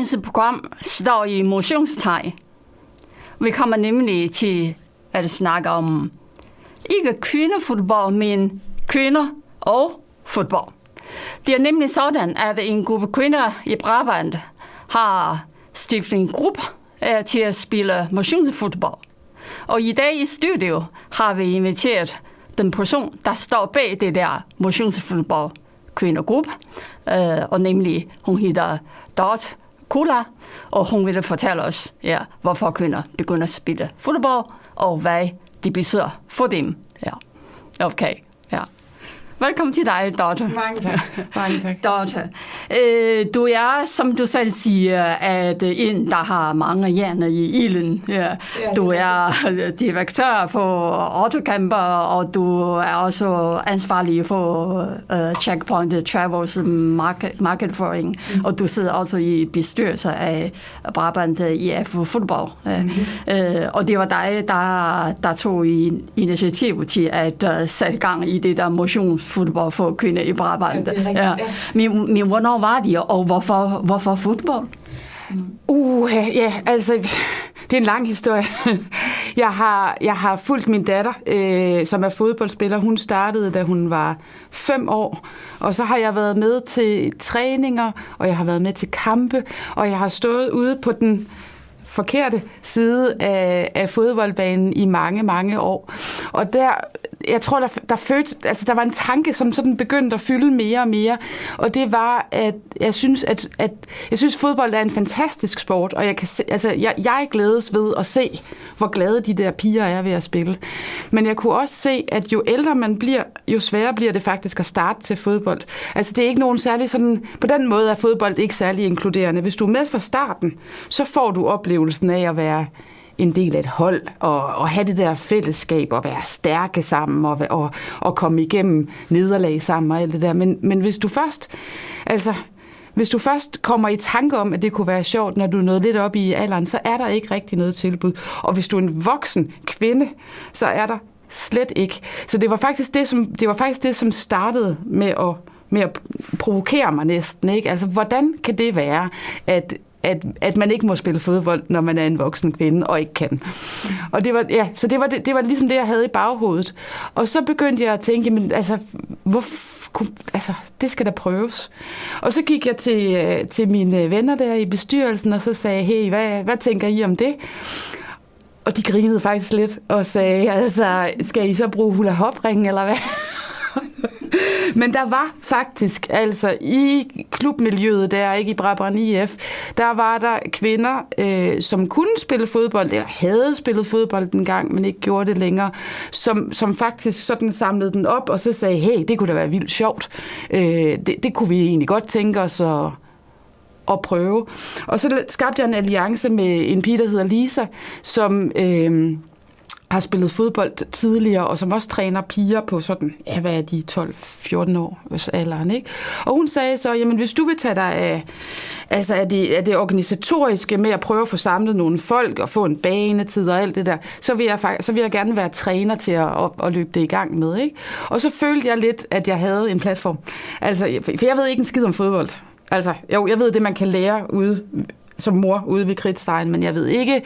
Dagens program står i motionstegn. Vi kommer nemlig til at snakke om ikke kvindefodbold, men kvinder og fodbold. Det er nemlig sådan, at en gruppe kvinder i Brabant har stiftet en gruppe øh, til at spille motionsfodbold. Og i dag i studio har vi inviteret den person, der står bag det der motionsfodbold kvindergruppe, øh, og nemlig hun hedder Dot Kula, og hun vil fortælle os, ja, hvorfor kvinder begynder at spille fodbold, og hvad det betyder for dem. Ja. Okay. Velkommen til dig, Dorte. Mange tak. Mange tak. Dorte, øh, du er, som du selv siger, at en, der har mange hjerner i ilden. Ja. ja du er direktør for Autocamper, og du er også ansvarlig for uh, Checkpoint Travels market, Marketing, mm. og du sidder også i bestyrelse af Brabant IF Fodbold. Mm. Uh, og det var dig, der, der tog initiativ til at uh, sætte gang i det der motions fodbold for kvinder i Brabant. Ja, rigtigt, ja. Men, men hvornår var de, og hvorfor, hvorfor fodbold? Uh, ja, altså, det er en lang historie. Jeg har, jeg har fulgt min datter, øh, som er fodboldspiller. Hun startede, da hun var fem år. Og så har jeg været med til træninger, og jeg har været med til kampe, og jeg har stået ude på den forkerte side af, af fodboldbanen i mange, mange år. Og der, jeg tror, der, der, fødte, altså, der var en tanke, som sådan begyndte at fylde mere og mere, og det var, at jeg synes, at, at jeg synes, fodbold er en fantastisk sport, og jeg, kan se, altså, jeg, jeg glædes ved at se, hvor glade de der piger er ved at spille. Men jeg kunne også se, at jo ældre man bliver, jo sværere bliver det faktisk at starte til fodbold. Altså, det er ikke nogen særlig sådan, på den måde er fodbold ikke særlig inkluderende. Hvis du er med fra starten, så får du oplevelsen af at være en del af et hold, og, og have det der fællesskab, og være stærke sammen, og, og, og komme igennem nederlag sammen og alt det der. Men, men hvis du først, altså, hvis du først kommer i tanke om, at det kunne være sjovt, når du er nået lidt op i alderen, så er der ikke rigtig noget tilbud. Og hvis du er en voksen kvinde, så er der slet ikke. Så det var faktisk det, som, det var faktisk det, som startede med at med at provokere mig næsten. Ikke? Altså, hvordan kan det være, at at, at man ikke må spille fodbold, når man er en voksen kvinde og ikke kan. Og det var, ja, så det var, det, det var ligesom det, jeg havde i baghovedet. Og så begyndte jeg at tænke, men altså, hvor, altså, det skal da prøves. Og så gik jeg til, øh, til mine venner der i bestyrelsen, og så sagde, hey, hvad, hvad tænker I om det? Og de grinede faktisk lidt og sagde, altså, skal I så bruge hula hop eller hvad? Men der var faktisk, altså i klubmiljøet der, ikke i Brabrand IF, der var der kvinder, øh, som kunne spille fodbold, eller havde spillet fodbold en gang, men ikke gjorde det længere, som, som faktisk sådan samlede den op, og så sagde, hey, det kunne da være vildt sjovt. Øh, det, det kunne vi egentlig godt tænke os at, at prøve. Og så skabte jeg en alliance med en pige, der hedder Lisa, som... Øh, har spillet fodbold tidligere, og som også træner piger på sådan, ja, hvad er de, 12-14 år alderen, ikke? Og hun sagde så, jamen hvis du vil tage dig af, altså af det, af det organisatoriske med at prøve at få samlet nogle folk og få en banetid og alt det der, så vil jeg, så vil jeg gerne være træner til at, at, at løbe det i gang med, ikke? Og så følte jeg lidt, at jeg havde en platform. Altså, for jeg ved ikke en skid om fodbold. Altså, jo, jeg ved det, man kan lære ude som mor ude ved Kridtstein, men jeg ved ikke,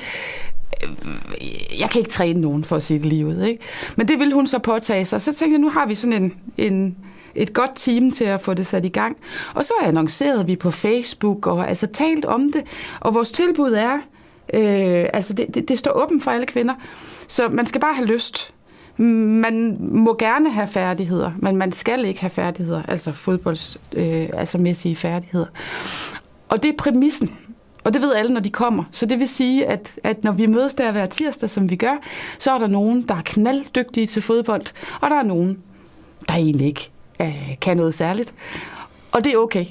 Øh, jeg kan ikke træne nogen for at sige det livet. Ikke? Men det ville hun så påtage sig. Så tænkte jeg, nu har vi sådan en, en, et godt team til at få det sat i gang. Og så annoncerede vi på Facebook og altså talt om det. Og vores tilbud er, øh, altså det, det, det står åbent for alle kvinder. Så man skal bare have lyst. Man må gerne have færdigheder, men man skal ikke have færdigheder, altså fodbolds, øh, altså mæssige færdigheder. Og det er præmissen. Og det ved alle, når de kommer. Så det vil sige, at, at når vi mødes der hver tirsdag, som vi gør, så er der nogen, der er knalddygtige til fodbold, og der er nogen, der egentlig ikke øh, kan noget særligt. Og det er okay.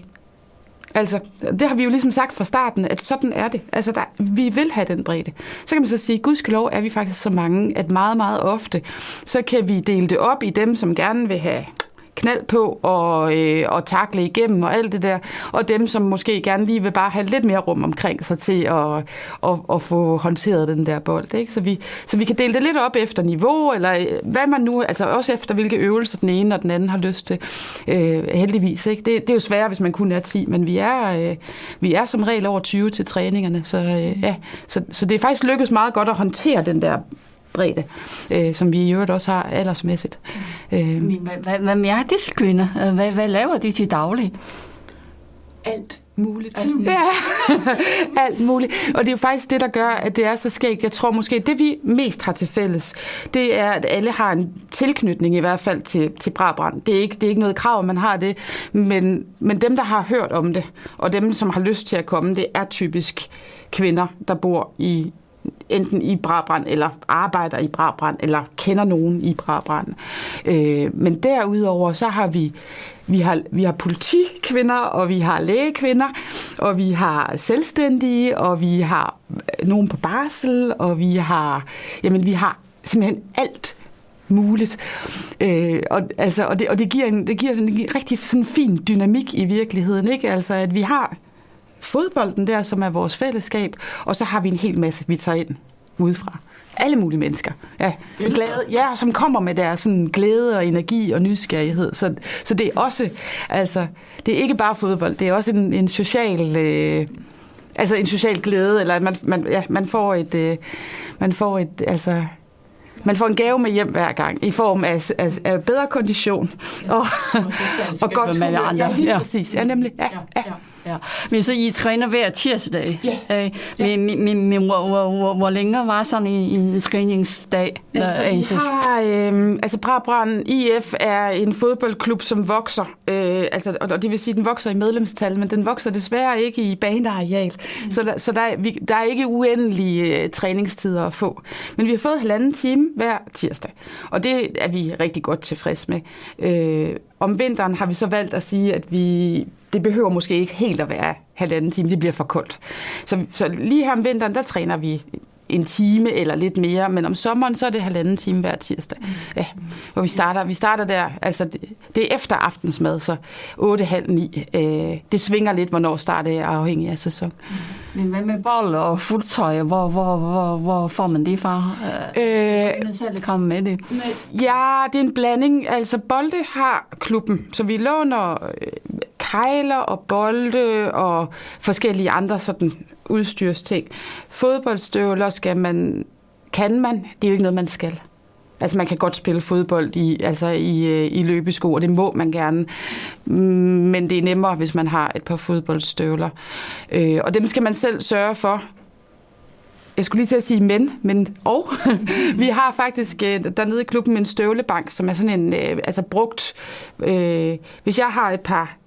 Altså, det har vi jo ligesom sagt fra starten, at sådan er det. Altså, der, vi vil have den bredde. Så kan man så sige, gudskelov er vi faktisk så mange, at meget, meget ofte, så kan vi dele det op i dem, som gerne vil have knald på og, øh, og takle igennem og alt det der. Og dem, som måske gerne lige vil bare have lidt mere rum omkring sig til at, at, at få håndteret den der bold. Ikke? Så, vi, så vi kan dele det lidt op efter niveau, eller øh, hvad man nu, altså også efter hvilke øvelser den ene og den anden har lyst til. Øh, heldigvis. Ikke? Det, det er jo sværere, hvis man kun er 10, men vi er, øh, vi er som regel over 20 til træningerne. Så, øh, ja, så, så det er faktisk lykkedes meget godt at håndtere den der bredde, øh, som vi i øvrigt også har aldersmæssigt. Øh. Men hvad, hvad, hvad er disse kvinder? Hvad, hvad laver de til daglig? Alt muligt. Alt muligt. Ja, alt muligt. Og det er jo faktisk det, der gør, at det er så skægt. Jeg tror måske, det vi mest har til fælles, det er, at alle har en tilknytning i hvert fald til, til Brabrand. Det er, ikke, det er ikke noget krav, man har det, men, men dem, der har hørt om det, og dem, som har lyst til at komme, det er typisk kvinder, der bor i enten i Brabrand, eller arbejder i Brabrand, eller kender nogen i Brabrand. Øh, men derudover, så har vi vi har, vi har politikvinder, og vi har lægekvinder, og vi har selvstændige, og vi har øh, nogen på barsel, og vi har, jamen, vi har simpelthen alt muligt. Øh, og, altså, og, det, og det giver en, det giver en rigtig sådan fin dynamik i virkeligheden, ikke? Altså, at vi har fodbolden der, som er vores fællesskab, og så har vi en hel masse, vi tager ind udefra. Alle mulige mennesker. Ja, glade, ja som kommer med deres sådan, glæde og energi og nysgerrighed. Så, så det er også, altså, det er ikke bare fodbold, det er også en, en social... Øh, altså en social glæde, eller man, man, ja, man får et, øh, man får et, altså, man får en gave med hjem hver gang, i form af, af, af bedre kondition og, og, og godt humør. Ja, lige præcis. Ja, nemlig. Ja, ja. ja. Ja. Men så I træner hver tirsdag? Ja. Øh, men, men, men, men hvor, hvor, hvor, hvor længe var sådan en, en træningsdag? Altså, vi har, øh, altså Brabrand IF er en fodboldklub, som vokser. Øh, altså, og det vil sige, at den vokser i medlemstal, men den vokser desværre ikke i baneareal. Mm. Så, der, så der, vi, der er ikke uendelige øh, træningstider at få. Men vi har fået halvanden time hver tirsdag, og det er vi rigtig godt tilfreds med. Øh, om vinteren har vi så valgt at sige, at vi det behøver måske ikke helt at være halvanden time, det bliver for koldt. Så, så lige her om vinteren, der træner vi en time eller lidt mere, men om sommeren, så er det halvanden time hver tirsdag. Ja, hvor vi starter, vi starter der, altså det, det er efter aftensmad, så 8, halv 9. Øh, det svinger lidt, hvornår starter er afhængig af sæson. Men hvad med bold og fuldtøj? Hvor, hvor, hvor, hvor får man det fra? Øh, øh, selv komme med det? Ja, det er en blanding. Altså, bolde har klubben, så vi låner kejler og bolde og forskellige andre sådan udstyrsting. Fodboldstøvler skal man, kan man, det er jo ikke noget, man skal. Altså man kan godt spille fodbold i, altså i, øh, i løbesko, og det må man gerne. Mm, men det er nemmere, hvis man har et par fodboldstøvler. Øh, og dem skal man selv sørge for. Jeg skulle lige til at sige men, men og. vi har faktisk øh, dernede i klubben en støvlebank, som er sådan en, øh, altså brugt. Øh, hvis jeg har et par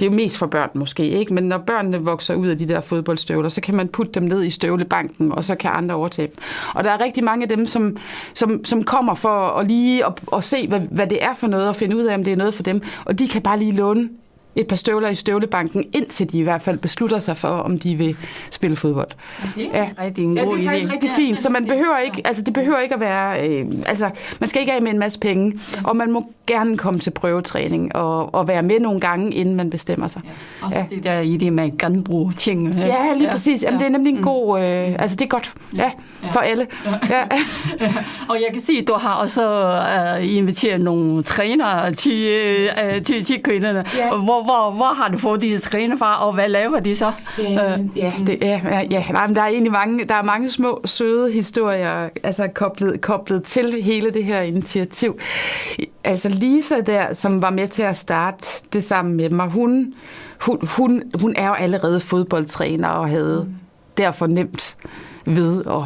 det er jo mest for børn måske, ikke? Men når børnene vokser ud af de der fodboldstøvler, så kan man putte dem ned i støvlebanken, og så kan andre overtage dem. Og der er rigtig mange af dem, som, som, som kommer for at lige at, at se, hvad, hvad det er for noget, og finde ud af, om det er noget for dem. Og de kan bare lige låne et par støvler i støvlebanken, indtil de i hvert fald beslutter sig for, om de vil spille fodbold. Ja, det er ja. rigtig en god ja, det er faktisk idé. rigtig fint, så man behøver ikke, altså det behøver ikke at være, øh, altså man skal ikke af med en masse penge, og man må gerne komme til prøvetræning og, og være med nogle gange, inden man bestemmer sig. Ja. Også ja. det der idé med genbrug ting. Ja, ja lige ja. præcis. Jamen, ja. det er nemlig en mm. god, øh, altså det er godt ja. Ja. for alle. Ja. Ja. Og jeg kan sige, at du har også uh, inviteret nogle trænere til, uh, til, til kvinderne. Ja. Hvor, hvor, hvor har du fået disse træner fra, og hvad laver de så? Ja, uh, ja, det, ja, ja. Nej, men der er egentlig mange, der er mange små, søde historier altså koblet, koblet til hele det her initiativ. Altså Lisa der, som var med til at starte det sammen med mig, hun, hun, hun, hun er jo allerede fodboldtræner og havde mm. derfor nemt ved at,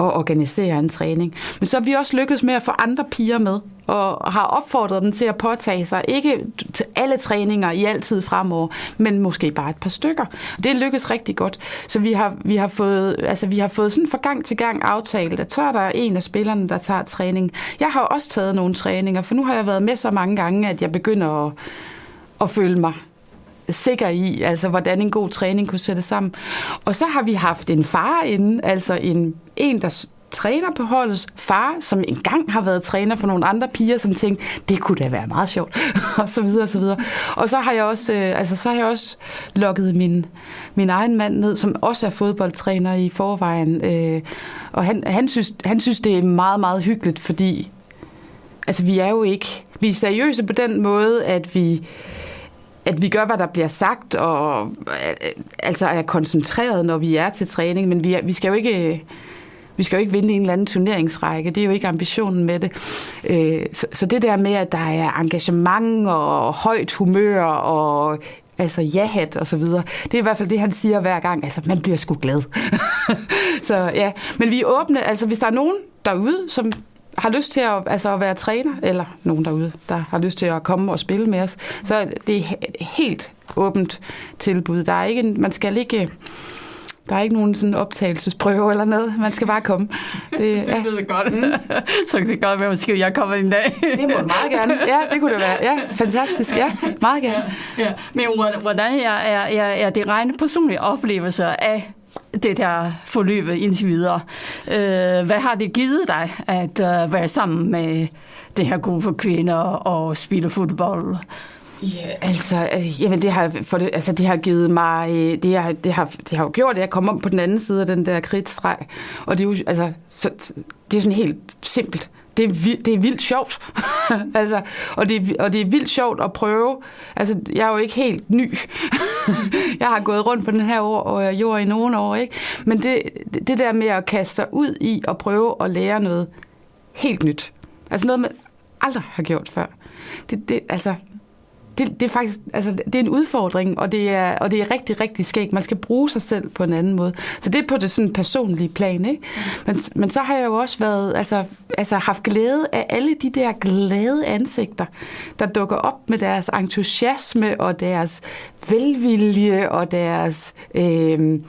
at organisere en træning. Men så har vi også lykkedes med at få andre piger med og har opfordret dem til at påtage sig, ikke til alle træninger i altid fremover, men måske bare et par stykker. Det lykkes rigtig godt. Så vi har, vi har fået, altså vi har fået sådan fra gang til gang aftalt, at så er der en af spillerne, der tager træning. Jeg har også taget nogle træninger, for nu har jeg været med så mange gange, at jeg begynder at, at føle mig sikker i, altså hvordan en god træning kunne sætte sammen. Og så har vi haft en far inde, altså en, en der træner på holdets far, som engang har været træner for nogle andre piger, som tænkte, det kunne da være meget sjovt, og så videre, og så videre. Og så har jeg også, øh, altså, så har jeg også lukket min, min egen mand ned, som også er fodboldtræner i forvejen, øh, og han, han, synes, han synes, det er meget, meget hyggeligt, fordi altså, vi er jo ikke, vi er seriøse på den måde, at vi, at vi gør, hvad der bliver sagt, og øh, altså er koncentreret, når vi er til træning, men vi, er, vi skal jo ikke vi skal jo ikke vinde en eller anden turneringsrække. Det er jo ikke ambitionen med det. Øh, så det der med, at der er engagement og højt humør og altså ja-hat og så videre. Det er i hvert fald det, han siger hver gang. Altså, man bliver sgu glad. så ja, men vi er åbne. Altså, hvis der er nogen derude, som har lyst til at, altså at være træner, eller nogen derude, der har lyst til at komme og spille med os, så det er helt åbent tilbud. Der er ikke, man skal ikke der er ikke nogen sådan optagelsesprøve eller noget. Man skal bare komme. Det, det ja. jeg godt. Mm. Så kan det godt være, at jeg kommer en dag. det må du meget gerne. Ja, det kunne det være. Ja, fantastisk. Ja, meget gerne. Ja, ja. Men hvordan er, er, er, er det rene personlige oplevelser af det der forløb indtil videre? Øh, hvad har det givet dig at uh, være sammen med det her gruppe kvinder og spille fodbold? Ja, altså, øh, jamen det har, for det, altså det har givet mig, øh, det har, det har, det har jo gjort, at jeg kom om på den anden side af den der kridtstreg. Og det er jo, altså, det er sådan helt simpelt. Det er, det er vildt sjovt. altså, og, det og det er vildt sjovt at prøve. Altså, jeg er jo ikke helt ny. jeg har gået rundt på den her år, og jord i nogle år, ikke? Men det, det der med at kaste sig ud i og prøve at lære noget helt nyt. Altså noget, man aldrig har gjort før. Det, det, altså, det, det er faktisk altså, det er en udfordring, og det er, og det er rigtig, rigtig skægt. Man skal bruge sig selv på en anden måde. Så det er på det sådan personlige plan. Ikke? Men, men så har jeg jo også været, altså, altså haft glæde af alle de der glade ansigter, der dukker op med deres entusiasme og deres velvilje og deres... Øh,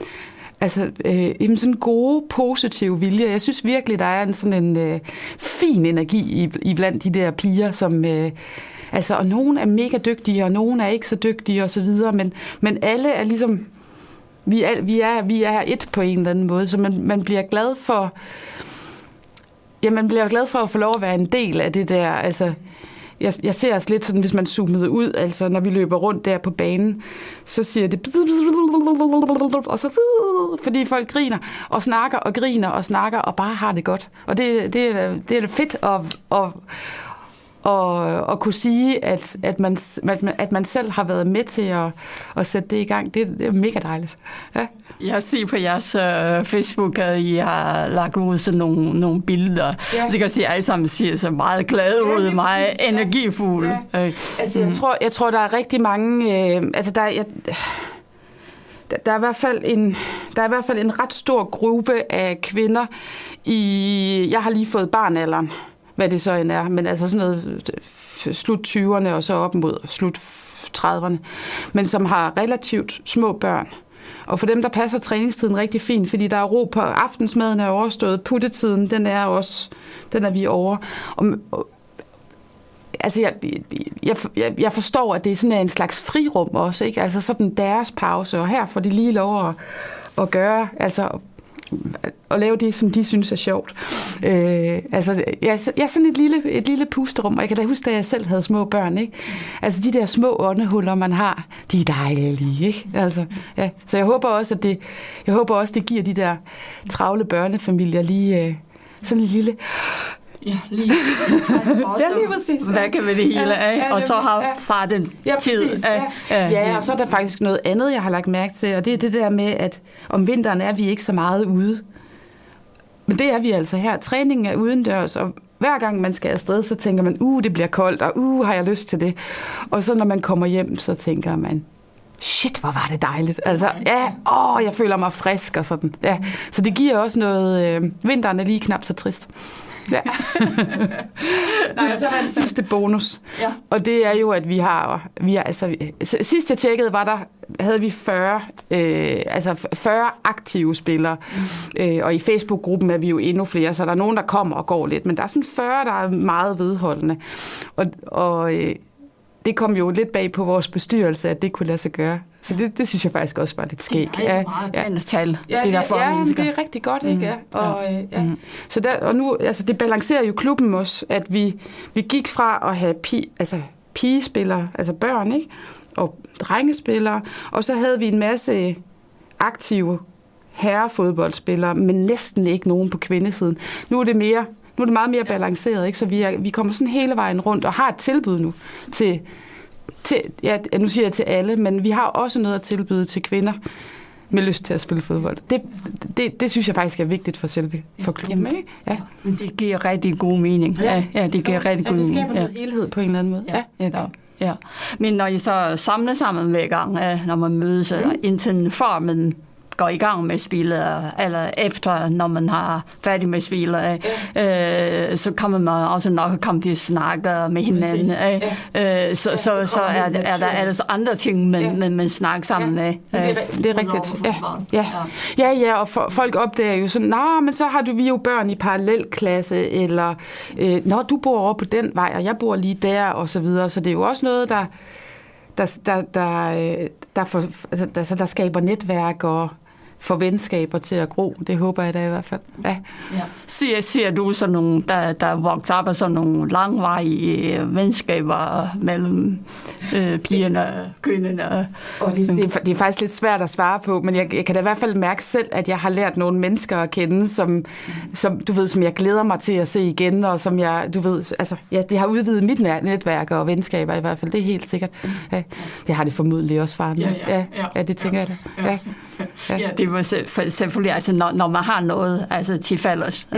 Altså, øh, sådan gode, positive vilje. Jeg synes virkelig, der er en sådan en øh, fin energi i, i blandt de der piger, som, øh, Altså, og nogen er mega dygtige, og nogen er ikke så dygtige og så videre, men, men alle er ligesom, vi er, vi, er, vi er et på en eller anden måde, så man, man bliver glad for, ja, man bliver glad for at få lov at være en del af det der, altså, jeg, jeg ser os lidt sådan, hvis man zoomede ud, altså når vi løber rundt der på banen, så siger det og så fordi folk griner og snakker og griner og snakker og bare har det godt. Og det, det, er, det er fedt at, at, og, og kunne sige, at, at, man, at man selv har været med til at, at sætte det i gang. Det, det er mega dejligt. Ja. Jeg ser på jeres uh, Facebook, at I har lagt ud sådan nogle, nogle billeder. Ja. Så kan se, at alle sammen ser så meget glade ja, ud, meget præcis, energifulde. Ja. Øh. Altså, jeg, mm. tror, jeg tror, der er rigtig mange... Øh, altså, der, jeg, der, er i hvert fald en, der er i hvert fald en ret stor gruppe af kvinder i... Jeg har lige fået barnalderen hvad det så end er, men altså sådan noget øh, slut 20'erne og så op mod slut 30'erne, men som har relativt små børn. Og for dem, der passer træningstiden rigtig fint, fordi der er ro på aftensmaden er overstået, puttetiden, den er også, den er vi over. Og, og altså jeg, jeg, jeg, jeg forstår, at det er sådan en slags frirum også, ikke? Altså sådan deres pause, og her får de lige lov at, at gøre, altså at lave det, som de synes er sjovt. Øh, altså, jeg, jeg er sådan et lille, et lille pusterum, og jeg kan da huske, da jeg selv havde små børn. Ikke? Altså, de der små åndehuller, man har, de er dejlige. Ikke? Altså, ja. Så jeg håber også, at det, jeg håber også, det giver de der travle børnefamilier lige øh, sådan en lille Ja, lige, ja, lige præcis. Hvad kan vi det hele af? Ja, ja, og så har ja. far den ja, tid af... Ja. ja, og så er der faktisk noget andet, jeg har lagt mærke til, og det er det der med, at om vinteren er vi ikke så meget ude. Men det er vi altså her. Træningen er udendørs, og hver gang man skal afsted, så tænker man, uh, det bliver koldt, og uh, har jeg lyst til det. Og så når man kommer hjem, så tænker man, shit, hvor var det dejligt. Altså, ja, åh, jeg føler mig frisk og sådan. Ja. Så det giver også noget, øh, vinteren er lige knap så trist. Ja. Nej, så har en sidste bonus. Ja. Og det er jo, at vi har, vi har altså, sidst jeg tjekkede, var der, havde vi 40, øh, altså 40 aktive spillere. Mm. Øh, og i Facebook-gruppen er vi jo endnu flere, så der er nogen, der kommer og går lidt. Men der er sådan 40, der er meget vedholdende. Og, og øh, det kom jo lidt bag på vores bestyrelse, at det kunne lade sig gøre. Så det, det synes jeg faktisk også var lidt skæg. Det er meget ja, ja. tal, ja, det der for ja, men det er rigtig godt, ikke? Mm. Ja. Og, ja. ja. Mm. Så der, og nu, altså det balancerer jo klubben også, at vi, vi gik fra at have pi, altså pigespillere, altså børn, ikke? Og drengespillere, og så havde vi en masse aktive herrefodboldspillere, men næsten ikke nogen på kvindesiden. Nu er det mere nu er det meget mere balanceret, ikke? så vi, er, vi kommer sådan hele vejen rundt og har et tilbud nu til, til ja, nu siger jeg til alle, men vi har også noget at tilbyde til kvinder med lyst til at spille fodbold. Det, det, det synes jeg faktisk er vigtigt for selve for klubben. Ikke? Ja. Men det giver rigtig god mening. Ja, ja det giver ja, rigtig god mening. Ja, det skaber noget helhed på en eller anden måde. Ja, ja. ja. Ja, men når I så samler sammen hver gang, når man mødes, mm. indtil før man går i gang med spillet, eller efter, når man har færdig med spillet, ja. øh, så kommer man også nok komme til at snakke med hinanden. Ja. Øh, så, ja, så, så er, der, er der altså andre ting, man, ja. man, man snakker sammen ja. med. det, er, øh, det er rigtigt. Ja. Ja. ja, ja, og for, folk opdager jo sådan, nå, men så har du vi jo børn i parallelklasse, eller øh, nå, du bor over på den vej, og jeg bor lige der, og så videre. Så det er jo også noget, der der, der, der, øh, der, for, altså, der, der skaber netværk og få venskaber til at gro. Det håber jeg da i hvert fald. Ja. Ja. Ser, ser du sådan nogle, der, der vokser op af sådan nogle langvarige øh, venskaber mellem øh, pigerne og kvinderne? Og det, det, er, det er faktisk lidt svært at svare på, men jeg, jeg kan da i hvert fald mærke selv, at jeg har lært nogle mennesker at kende, som, som du ved, som jeg glæder mig til at se igen, og som jeg, du ved, altså, ja, det har udvidet mit netværk og venskaber i hvert fald, det er helt sikkert. Ja, det har det formodentlig også far Ja, ja, ja, ja, det tænker ja, jeg da. Ja. Ja. Ja, det var selvfølgelig, altså når, når man har noget altså til fælles, mm.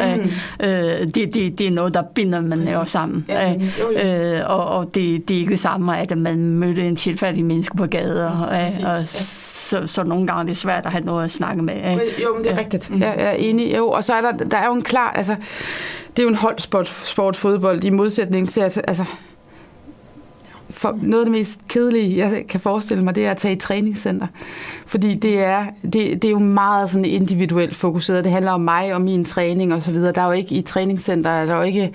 øh, det, det, det er noget, der binder man jo sammen. Ja, øh, jo, jo. Øh, og, og det, det er ikke det samme, at man mødte en tilfældig menneske på gader, ja, øh, og ja. så, så nogle gange er det svært at have noget at snakke med. Øh. Jo, men det er ja. rigtigt. Mm. Jeg er enig. Jo, og så er der, der er jo en klar, altså, det er jo en holdsport, sport, fodbold, i modsætning til, at, altså, for noget af det mest kedelige, jeg kan forestille mig, det er at tage i træningscenter. Fordi det er, det, det er jo meget sådan individuelt fokuseret. Det handler om mig og min træning og så videre. Der er jo ikke i træningscenter, der er jo ikke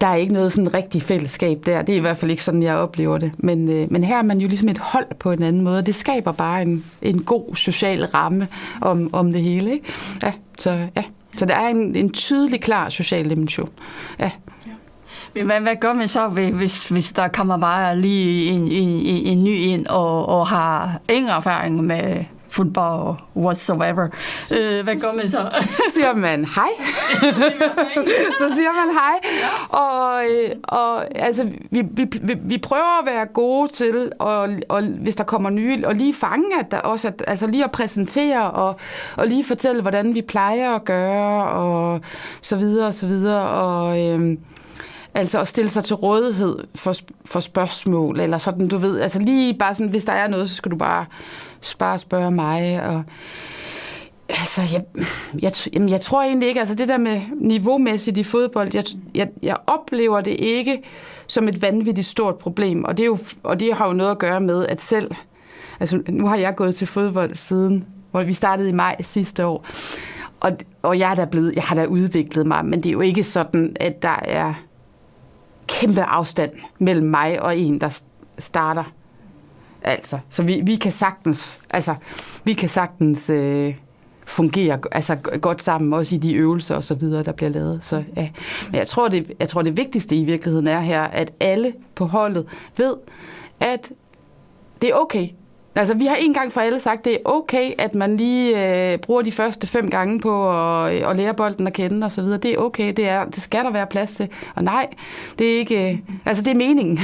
der er ikke noget sådan rigtig fællesskab der. Det er i hvert fald ikke sådan, jeg oplever det. Men, øh, men her er man jo ligesom et hold på en anden måde. Det skaber bare en, en god social ramme om, om det hele. Ikke? Ja, så, ja. så der er en, en tydelig, klar social dimension. Ja. Hvad, hvad gør man så, hvis, hvis der kommer bare lige en, en, en ny ind og, og har ingen erfaring med fodbold whatsoever. Øh, hvad gør man så? så siger man hej. så siger man hej. Og, og altså, vi, vi, vi prøver at være gode til, og, og hvis der kommer nye, og lige fange, at der også, at, altså lige at præsentere, og, og lige fortælle, hvordan vi plejer at gøre, og så videre, og så videre. Og, øhm, Altså at stille sig til rådighed for, for spørgsmål, eller sådan, du ved, altså lige bare sådan, hvis der er noget, så skal du bare, bare spørge mig, og altså, jeg, jeg, jamen, jeg tror egentlig ikke, altså det der med niveaumæssigt i fodbold, jeg, jeg, jeg oplever det ikke som et vanvittigt stort problem, og det, er jo, og det har jo noget at gøre med, at selv, altså nu har jeg gået til fodbold siden, hvor vi startede i maj sidste år, og, og jeg, er da blevet, jeg har da udviklet mig, men det er jo ikke sådan, at der er kæmpe afstand mellem mig og en, der starter. Altså, så vi, vi kan sagtens, altså, vi kan sagtens øh, fungere altså, godt sammen, også i de øvelser og så videre, der bliver lavet. Så, ja. Men jeg tror, det, jeg tror, det vigtigste i virkeligheden er her, at alle på holdet ved, at det er okay, Altså, vi har en gang for alle sagt, det er okay, at man lige øh, bruger de første fem gange på at, at lære bolden at kende og så videre. Det er okay, det, er, det skal der være plads til. Og nej, det er ikke... Øh, altså, det er meningen.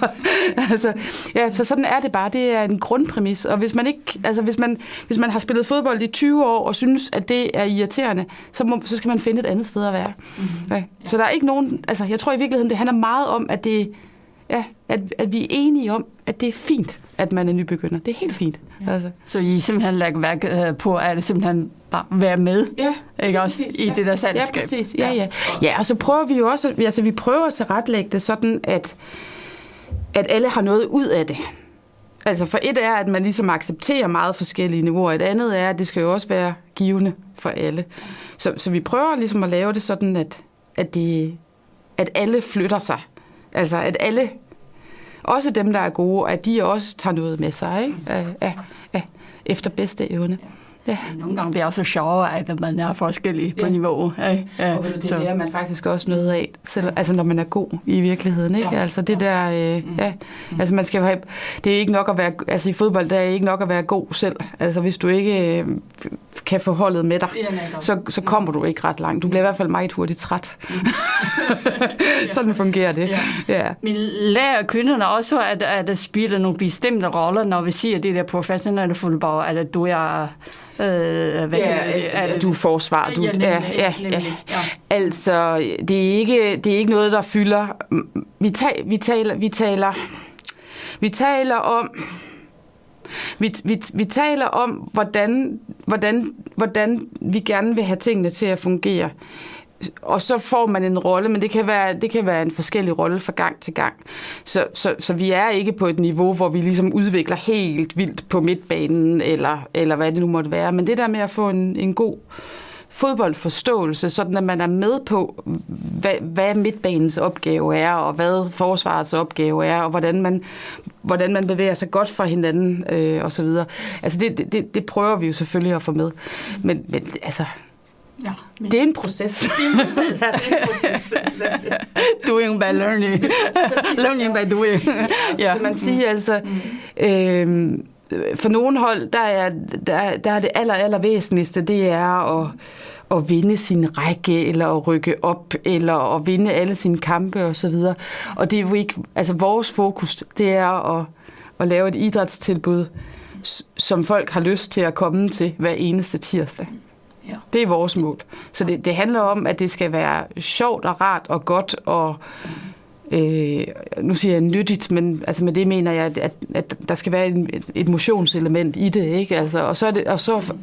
altså, ja, så sådan er det bare. Det er en grundpræmis. Og hvis man ikke... Altså, hvis man, hvis man har spillet fodbold i 20 år og synes, at det er irriterende, så, må, så skal man finde et andet sted at være. Mm-hmm. Ja. Så der er ikke nogen... Altså, jeg tror i virkeligheden, det handler meget om, at det... Ja, at, at vi er enige om, at det er fint at man er nybegynder. Det er helt fint. Ja. Altså. Så I simpelthen lægger værk øh, på, at det simpelthen bare være med ja, ikke også, i ja. det der selskab. Ja, præcis. Ja, ja. ja, og så prøver vi jo også, altså vi prøver at retlægge det sådan, at, at alle har noget ud af det. Altså for et er, at man ligesom accepterer meget forskellige niveauer. Et andet er, at det skal jo også være givende for alle. Så, så vi prøver ligesom at lave det sådan, at, at, de, at alle flytter sig. Altså at alle også dem, der er gode, at de også tager noget med sig, ikke? Af, af, af, efter bedste evne. Ja. Nogle gange bliver det også sjovere, at man er forskellig på ja. niveau. Ja. Ja. Og det så. lærer man faktisk også noget af, selv, altså når man er god i virkeligheden. Ikke? Ja. Altså det der, øh, mm. ja, altså man skal have, det er ikke nok at være, altså i fodbold, der er ikke nok at være god selv. Altså hvis du ikke øh, kan få holdet med dig, så, så kommer du ikke ret langt. Du bliver i hvert fald meget hurtigt træt. Mm. Sådan fungerer det. Ja. Ja. Men lærer kvinderne også, at, at at spille nogle bestemte roller, når vi siger det der professionelle fodbold, at du er Øh, hvad, ja, er det? du forsvar. Du, ja, nemlig, ja, ja, nemlig, ja. Altså, det er, ikke, det er ikke noget, der fylder... Vi, tal, vi, taler, vi, taler, vi taler om... Vi, vi, vi taler om, hvordan, hvordan, hvordan vi gerne vil have tingene til at fungere og så får man en rolle, men det kan være, det kan være en forskellig rolle fra gang til gang. Så, så, så vi er ikke på et niveau, hvor vi ligesom udvikler helt vildt på midtbanen, eller, eller hvad det nu måtte være. Men det der med at få en, en god fodboldforståelse, sådan at man er med på, hvad, hvad midtbanens opgave er, og hvad forsvarets opgave er, og hvordan man, hvordan man bevæger sig godt for hinanden, øh, og så videre. Altså det, det, det prøver vi jo selvfølgelig at få med. Men, men altså, Ja, men... Det er en proces. Det er en proces. ja, det er en proces. doing by learning. learning by doing. ja, så kan man sige, altså... Øh, for nogle hold, der er, der, der er det aller, aller væsentligste, det er at, at vinde sin række, eller at rykke op, eller at vinde alle sine kampe osv. Og, og det er jo ikke, altså vores fokus, det er at, at lave et idrætstilbud, som folk har lyst til at komme til hver eneste tirsdag. Ja. Det er vores mål. Så det, det handler om, at det skal være sjovt og rart og godt og øh, nu siger jeg nyttigt, men altså med det mener jeg, at, at der skal være et, et motionselement i det, ikke? Altså, og, så er det, og, så,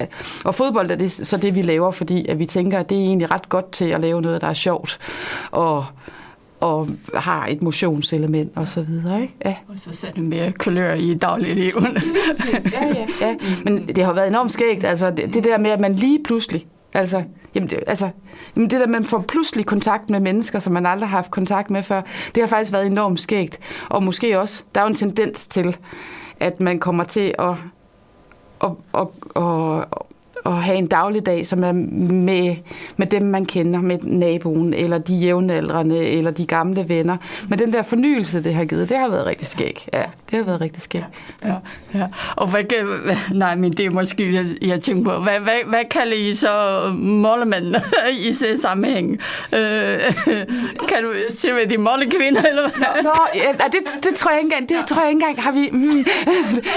og fodbold er det så det, vi laver, fordi at vi tænker, at det er egentlig ret godt til at lave noget, der er sjovt og og har et motionselement og så videre. Ikke? Ja. Og så sætter mere kulør i dagliglivet. ja, ja, ja. Men det har været enormt skægt, altså det, det der med, at man lige pludselig, altså, jamen det, altså, jamen det der man får pludselig kontakt med mennesker, som man aldrig har haft kontakt med før, det har faktisk været enormt skægt. Og måske også, der er jo en tendens til, at man kommer til at, at, at, at, at have en dagligdag, som er med, med dem, man kender, med naboen, eller de jævnaldrende, eller de gamle venner. Men den der fornyelse, det har givet, det har været rigtig skæg. Ja, det har været rigtig skæg. Ja, ja. Og hvad, nej, men det er måske, jeg, jeg tænker på, hvad, hvad, hvad kalder I så målemænd i sådan sammenhæng? Øh, kan du sige, hvad de målekvinder, eller hvad? Nå, ja, det, det tror jeg ikke engang, det tror jeg ikke engang, har vi, mm,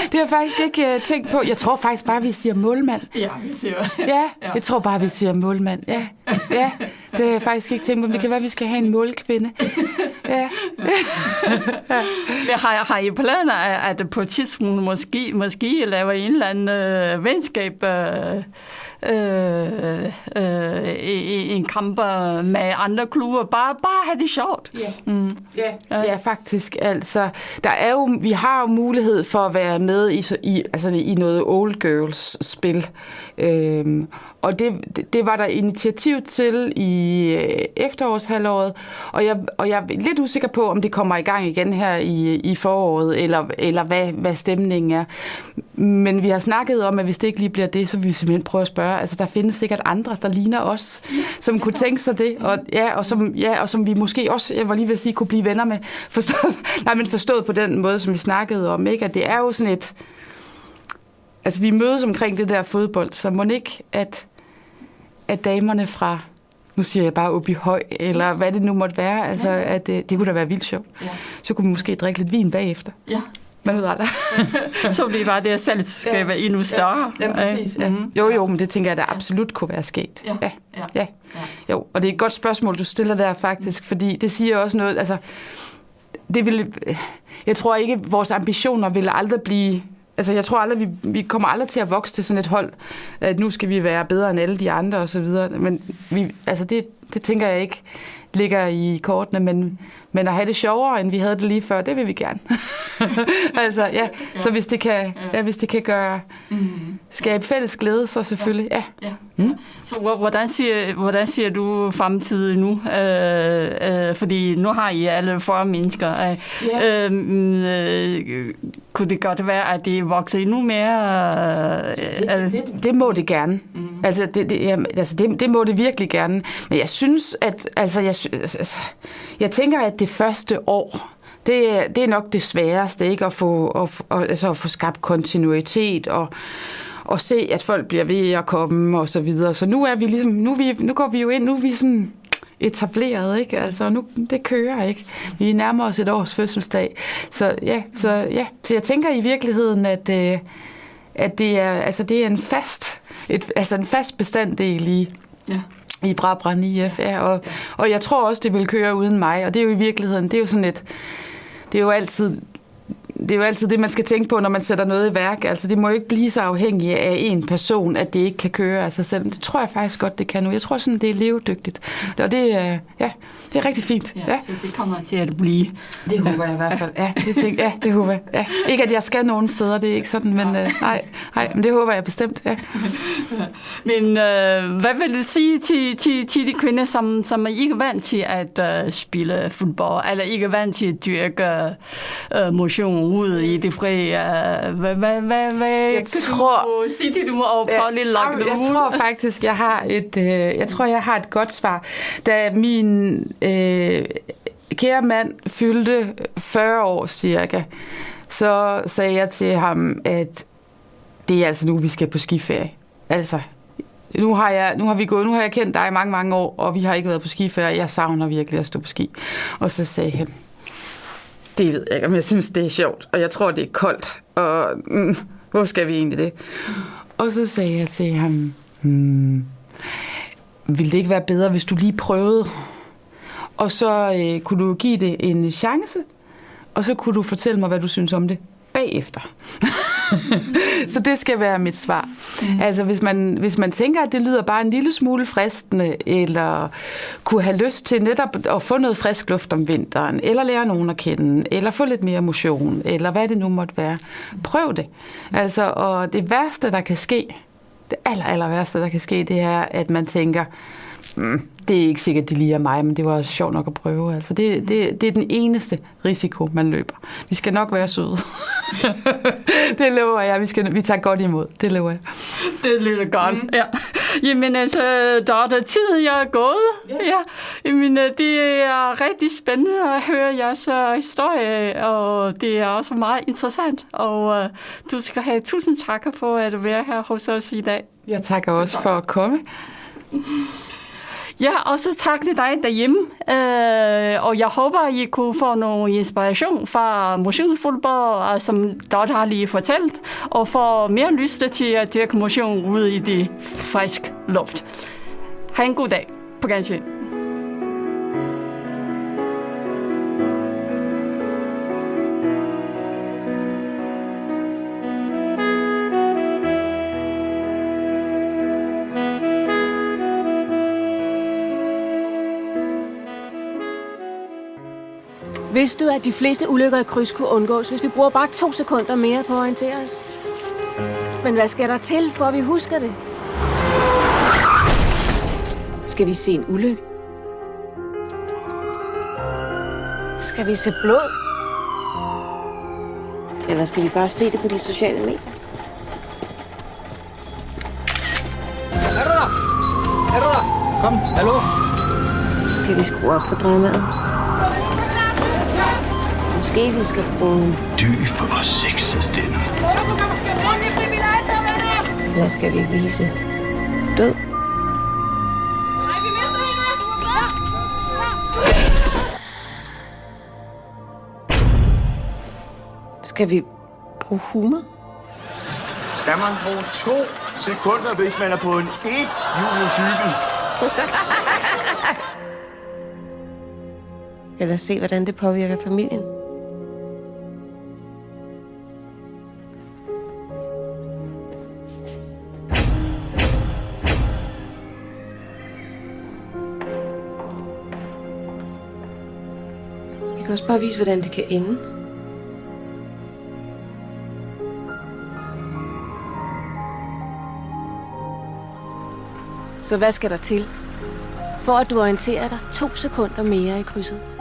det har jeg faktisk ikke øh, tænkt på. Jeg tror faktisk bare, vi siger målmand. Ja, siger. Ja, jeg tror bare, vi siger målmand. Ja, ja. det har jeg faktisk ikke tænkt på, men det kan være, at vi skal have en målkvinde. Ja. ja. Har, har I planer, at på et tidspunkt måske, måske laver en eller anden øh, venskab øh, øh, øh, i, en kamp med andre klubber. Bare, bare have det sjovt. Ja. Mm. Ja, ja. ja, faktisk. Altså, der er jo, vi har jo mulighed for at være med i, i, altså, i noget old girls spil. Øhm, og det, det var der initiativ til i øh, efterårshalvåret, og jeg, og jeg er lidt usikker på, om det kommer i gang igen her i, i foråret, eller, eller hvad, hvad stemningen er. Men vi har snakket om, at hvis det ikke lige bliver det, så vil vi simpelthen prøve at spørge. Altså, der findes sikkert andre, der ligner os, som kunne tænke sig det, og, ja, og, som, ja, og som vi måske også, jeg var lige ved at sige, kunne blive venner med. Forstået, nej, men forstået på den måde, som vi snakkede om, ikke? at det er jo sådan et... Altså, vi mødes omkring det der fodbold, så må ikke, at at damerne fra, nu siger jeg bare op i høj, eller hvad det nu måtte være, altså, ja. at det, det kunne da være vildt sjovt. Ja. Så kunne man måske drikke lidt vin bagefter. Ja. Man ved aldrig. så det bare det, at skal ja. endnu større. Ja, ja præcis. Ja. Mm-hmm. Jo, jo, men det tænker jeg, der absolut kunne være sket. Ja. Ja. Ja. ja. Jo, og det er et godt spørgsmål, du stiller der faktisk, fordi det siger også noget, altså, det vil, jeg tror ikke, vores ambitioner vil aldrig blive Altså, jeg tror aldrig, vi, vi kommer aldrig til at vokse til sådan et hold, at nu skal vi være bedre end alle de andre og så videre. Men vi, altså det, det tænker jeg ikke, ligger i kortene, men, men at have det sjovere, end vi havde det lige før, det vil vi gerne. altså, ja. Så hvis det kan, ja, hvis det kan gøre, skabe fælles glæde, så selvfølgelig, ja. Ja. Mm. Så hvor- hvordan siger, hvordan siger du fremtiden nu? Øh, øh, fordi nu har I alle 40 mennesker. Øh, Ja. øh, mm, øh, kunne det godt være, at det vokser endnu mere? Øh, øh, Det, det, det må det gerne. Mm. Altså, det, det, jamen, altså det, det må det virkelig gerne. Men jeg synes, at altså, jeg, jeg tænker, at det første år, det, det er nok det sværeste, ikke? At få, at, at, altså, at få skabt kontinuitet og, og se, at folk bliver ved at komme og så videre. Så nu er vi ligesom, nu, vi, nu går vi jo ind, nu er vi sådan etableret, ikke? Altså, nu, det kører, ikke? Vi nærmer os et års fødselsdag. Så ja, så, ja. så jeg tænker i virkeligheden, at, øh, at det er, altså, det er en fast, et, altså en fast bestanddel i, ja i Brabrand IF, ja, og, og jeg tror også, det vil køre uden mig, og det er jo i virkeligheden, det er jo sådan et, det er jo altid, det er jo altid det, man skal tænke på, når man sætter noget i værk. Altså, det må jo ikke blive så afhængigt af en person, at det ikke kan køre af sig selv. Det tror jeg faktisk godt, det kan nu. Jeg tror sådan, det er levedygtigt. Og det er, ja, det er rigtig fint. Ja, Ja. Så det kommer til at blive. Det håber jeg i hvert fald. Ja, det, tænker, ja, det håber jeg. Ja. Ikke, at jeg skal nogen steder, det er ikke sådan, men øh, nej, nej, men det håber jeg bestemt. Ja. Men øh, hvad vil du sige til, til, til de kvinder, som, som er ikke vant til at øh, spille fodbold, eller ikke vant til at dyrke øh, motion ude i det fri? Øh, hvad, hvad, hvad, hvad Jeg tror- du sige til, du må prøve lidt lokke jeg, jeg ud? tror faktisk, jeg har et, øh, jeg tror, jeg har et godt svar. Da min øh, kære mand fyldte 40 år cirka, så sagde jeg til ham, at det er altså nu, vi skal på skiferie. Altså, nu har, jeg, nu har vi gået, nu har jeg kendt dig i mange, mange år, og vi har ikke været på skiferie. Jeg savner virkelig at stå på ski. Og så sagde han, det ved jeg ikke, om jeg synes, det er sjovt, og jeg tror, det er koldt, og mm, hvor skal vi egentlig det? Og så sagde jeg til ham, hmm, ville det ikke være bedre, hvis du lige prøvede? Og så øh, kunne du give det en chance, og så kunne du fortælle mig, hvad du synes om det bagefter. så det skal være mit svar. Mm. Altså hvis man, hvis man tænker, at det lyder bare en lille smule fristende, eller kunne have lyst til netop at få noget frisk luft om vinteren, eller lære nogen at kende, eller få lidt mere motion, eller hvad det nu måtte være. Prøv det. Altså, og det værste, der kan ske, det aller, aller værste, der kan ske, det er, at man tænker, mm, det er ikke sikkert, det lige er mig, men det var også sjovt nok at prøve. Altså, det, det, det er den eneste risiko, man løber. Vi skal nok være søde. Det lover jeg. Vi, skal, vi tager godt imod. Det lover jeg. Det lyder godt, mm. ja. Jamen altså, Dorte, tiden jeg er gået. Ja. ja. Jamen, øh, det er rigtig spændende at høre jeres uh, historie, og det er også meget interessant. Og uh, du skal have tusind takker for at være her hos os i dag. Jeg takker også for at komme. Ja, og så tak til dig derhjemme. Øh, og jeg håber, I kunne få noget inspiration fra motionsfodbold, øh, som Dot har lige fortalt, og få mere lyst til at dyrke motion ude i det frisk luft. Ha' en god dag. På gensyn. Vidste du, at de fleste ulykker i kryds kunne undgås, hvis vi bruger bare to sekunder mere på at orientere os? Men hvad skal der til, for at vi husker det? Skal vi se en ulykke? Skal vi se blod? Eller skal vi bare se det på de sociale medier? Er du der? Er du der? Kom, hallo? Skal vi skrue op for dramaet? Måske vi skal bruge en... Dyb og sexet stemme. Eller skal vi vise død? Skal vi bruge humor? Skal man bruge to sekunder, hvis man er på en et cykel? Eller se, hvordan det påvirker familien? Også bare vise, hvordan det kan ende. Så hvad skal der til? For at du orienterer dig to sekunder mere i krydset.